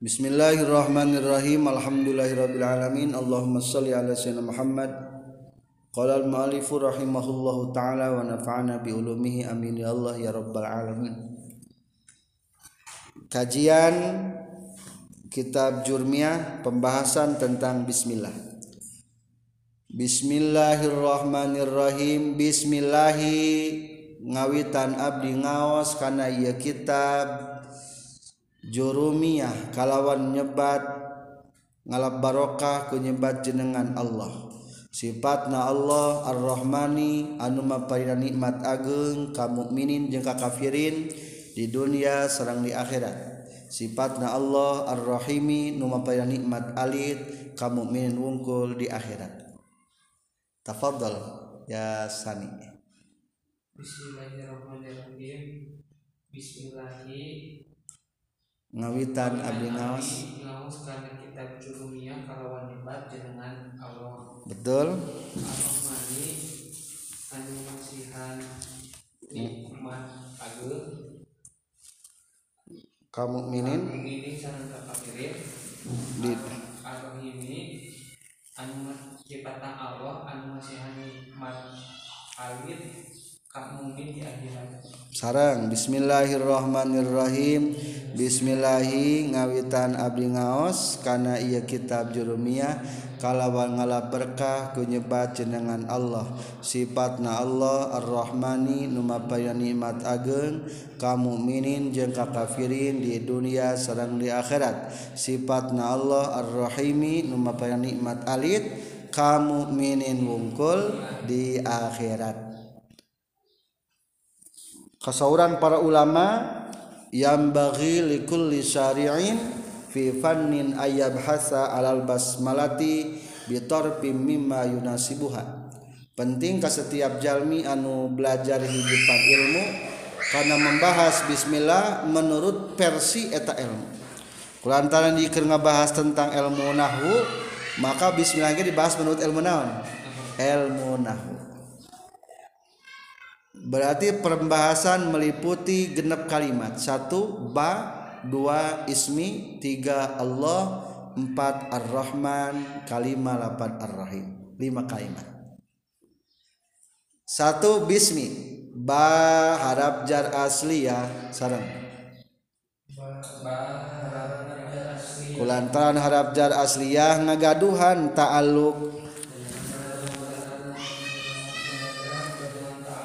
Bismillahirrahmanirrahim. Alhamdulillahirabbil alamin. Allahumma shalli ala sayyidina Muhammad. Qala al-mu'allifu rahimahullahu taala wa nafa'ana bi ulumihi. Amin ya Allah ya rabbal alamin. Kajian kitab Jurmiyah pembahasan tentang bismillah. Bismillahirrahmanirrahim. Bismillahi ngawitan abdi ngaos kana ieu kitab jurumiyah kalawan nyebat ngalap barokah ku nyebat jenengan Allah. Sifatna Allah ar-Rahmani anu maparina nikmat ageng ka mukminin jeung ka kafirin di dunia sareng di akhirat. Sifatna Allah ar-Rahimi nu maparina nikmat alit ka mukminin wungkul di akhirat. Tafadhal ya sani Bismillahirrahmanirrahim. Bismillahi ngawitan abdi kana kitab jurumiyah kalawan jenengan Allah betul Ar-Rahmani anu masihan nikmat ageung ka mukminin mukminin sareng ka kafirin di anu sifatna Allah anu masihan nikmat alit sarang Bismillahirrohmanirrohim Bismillahi ngawitan Abdi ngaos karena ia kitab jurumiah kalawan ngala berkah kunyebat jenengan Allah. Sifatna Allah arrahmani numapaya nikmat ageng. Kamu minin jeung kafirin di dunia sarang di akhirat. Sifatna Allah ar-Rahimi numapaya nikmat alit. Kamu minin wungkul di akhirat. kasauran para ulama yang bagi likulli syari'in fi fannin ayab hasa alal basmalati bitarfi mimma yunasibuha. Penting ke setiap jalmi anu belajar hidupan ilmu karena membahas bismillah menurut versi eta ilmu. Kulantaran dikir ngebahas tentang ilmu nahwu maka bismillah dibahas menurut ilmu naon? Ilmu nahu. Berarti pembahasan meliputi genep kalimat. Satu ba. Dua ismi. Tiga Allah. Empat ar-Rahman. Kalima lapan ar-Rahim. Lima kalimat. Satu bismi. Ba harap jar asliyah sarang kulantaran harap jar asliyah ngagaduhan ta'aluk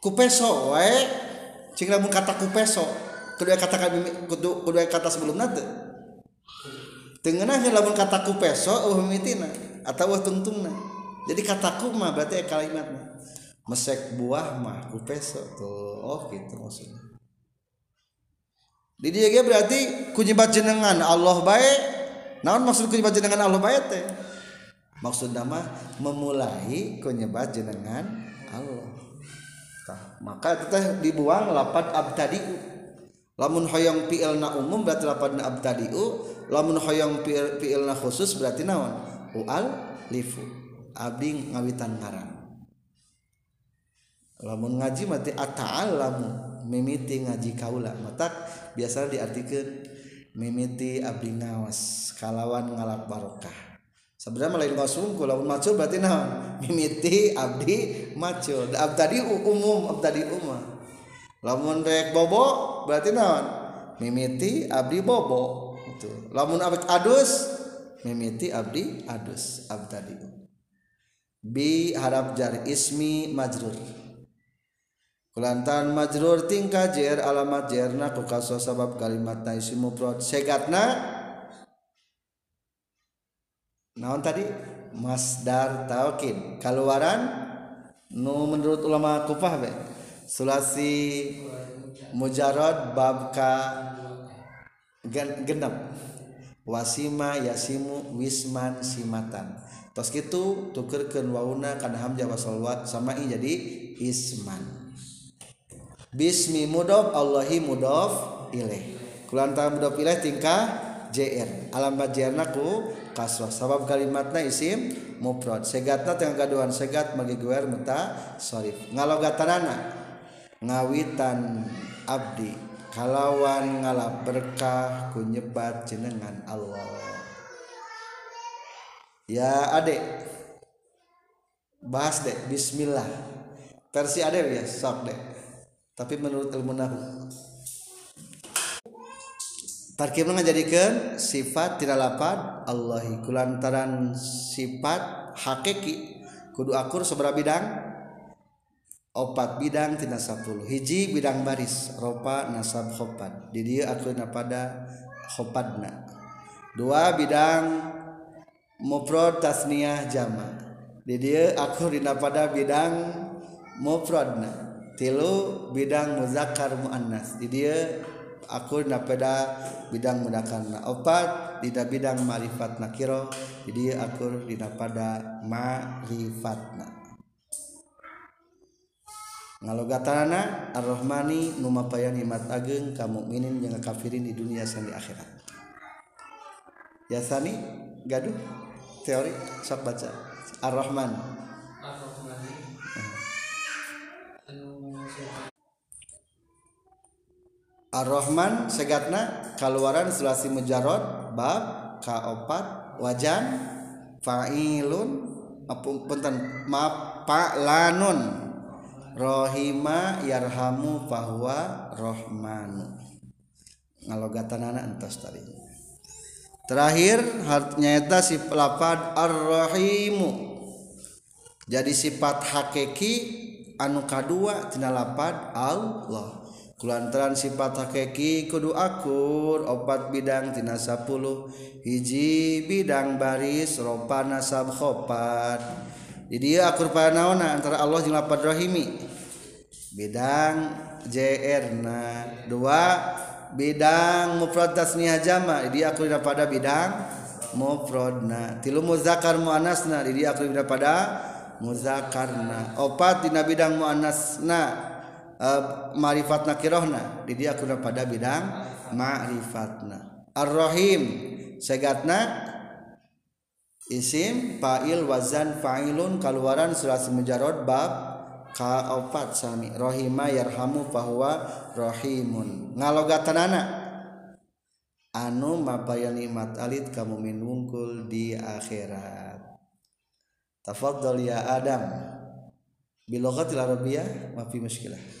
kupeso wae. Cing lamun kata kupeso kedua kata kami kudu kedua kata sebelum nate tengenahnya lamun kata kupeso uh mimitina atau uh tungtungna. Jadi kataku mah berarti kalimatnya mesek buah mah kupeso tuh. Oh gitu maksudnya. Di dia ge berarti kunyibat jenengan Allah baik naon maksud kunyibat jenengan Allah baik teh? Maksud nama memulai kunyibat jenengan Allah sah maka teh dibuang lapat abtadiu. Lamun hoyong piilna umum berarti lapat abtadiu lamun hoyong piilna khusus berarti naon? Ual lifu abdi ngawitan ngarang lamun ngaji mati ata'alamu mimiti ngaji kaula. Matak biasa diartikan mimiti abdi ngawas kalawan ngalap barokah. Sebenarnya lain kosong kalau macul berarti nah. Mimiti abdi macul abdi umum abdi umum lamun rek bobo berarti naon mimiti abdi bobo. Itu lamun abdi adus mimiti abdi adus abdi bi harap jar ismi majrur. Kulantan majrur tingkah jer alamat jerna ku kaso sabab kalimat na isim mufrad. Segatna naon tadi? Masdar taukid keluaran nu menurut ulama kufah be? Sulasi mujarad bab ka gen- genep. Wasima yasimu wisman simatan. Tos gitu tukerkeun wauna kana hamzah wasal wa samai jadi isman. Bismi mudhof Allahi mudhof ilaih kulantara mudhof ilaih tingkah JR alamat JR kasroh. Sabab kalimatna isim mufrad. Segatna tengah gaduhan. Segat magi guer muta sorif ngalogatanana ngawitan abdi. Kalawan ngalap berkah ku nyebat jenengan Allah. Ya adek bahas dek bismillah. Versi adek ya? Sok dek tapi menurut ilmu nahu Tarkib ngajadikeun sifat tidak lapad Allahi. Kulantaran sifat hakiki. Kudu akur seberapa bidang opat bidang tina sapuluh. Hiji bidang baris ropa nasab khopad di dia akurna pada khopadna. Dua bidang mufrad tasniyah jama. Di dia akur dina pada bidang mufradna. Tilu bidang muzakkar muannas. Di dia aku pada bidang mudakan opat tidak bidang marifat nakiro jadi aku dina pada marifatna. Ngalogatana ar-rahmani numapayan himat ageng kamu minin yang kafirin di dunia sang di akhirat. Yasani gaduh teori sok baca. Ar-rahman. Ar-Rahman segatna kaluaran sulasi mujarad bab kaopat wajan fa'ilun punten maaf fa'lanun. Rohima yarhamu bahwa rohman ngalogatan anak entos tadi. Terakhir nyata si pelapad ar-rahimu. Jadi sifat hakiki anu kadua tina lapad Allah. kulantaran sifat hakiki kudu akur opat bidang tina sapuluh hiji bidang baris ropana sabkhopat di dia akur panaona antara Allah jeung lapad rahimi. Bidang JR na dua bidang mufrad tasniah jama. Di dia akur pada bidang mufradna. Tilu muzakkar muannasna. Di dia akur pada muzakarna opat dina bidang muannasna. Uh, marifat nakirohna di dia kuna pada bidang ma'rifatna. Ar-rahim segatna isim fa'il wazan fa'ilun kaluaran surat mujarrad bab ka opat sami. Rahima yarhamu fahuwa rahimun. Ngalogatanana anu mapaya nikmat alit kamu minungkul di akhirat. Tafadhal ya adam. Biloghatil arabiyyah ma fi muskilah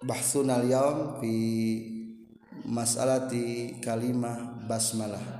bahsunal yaum fi masalati kalimah basmalah.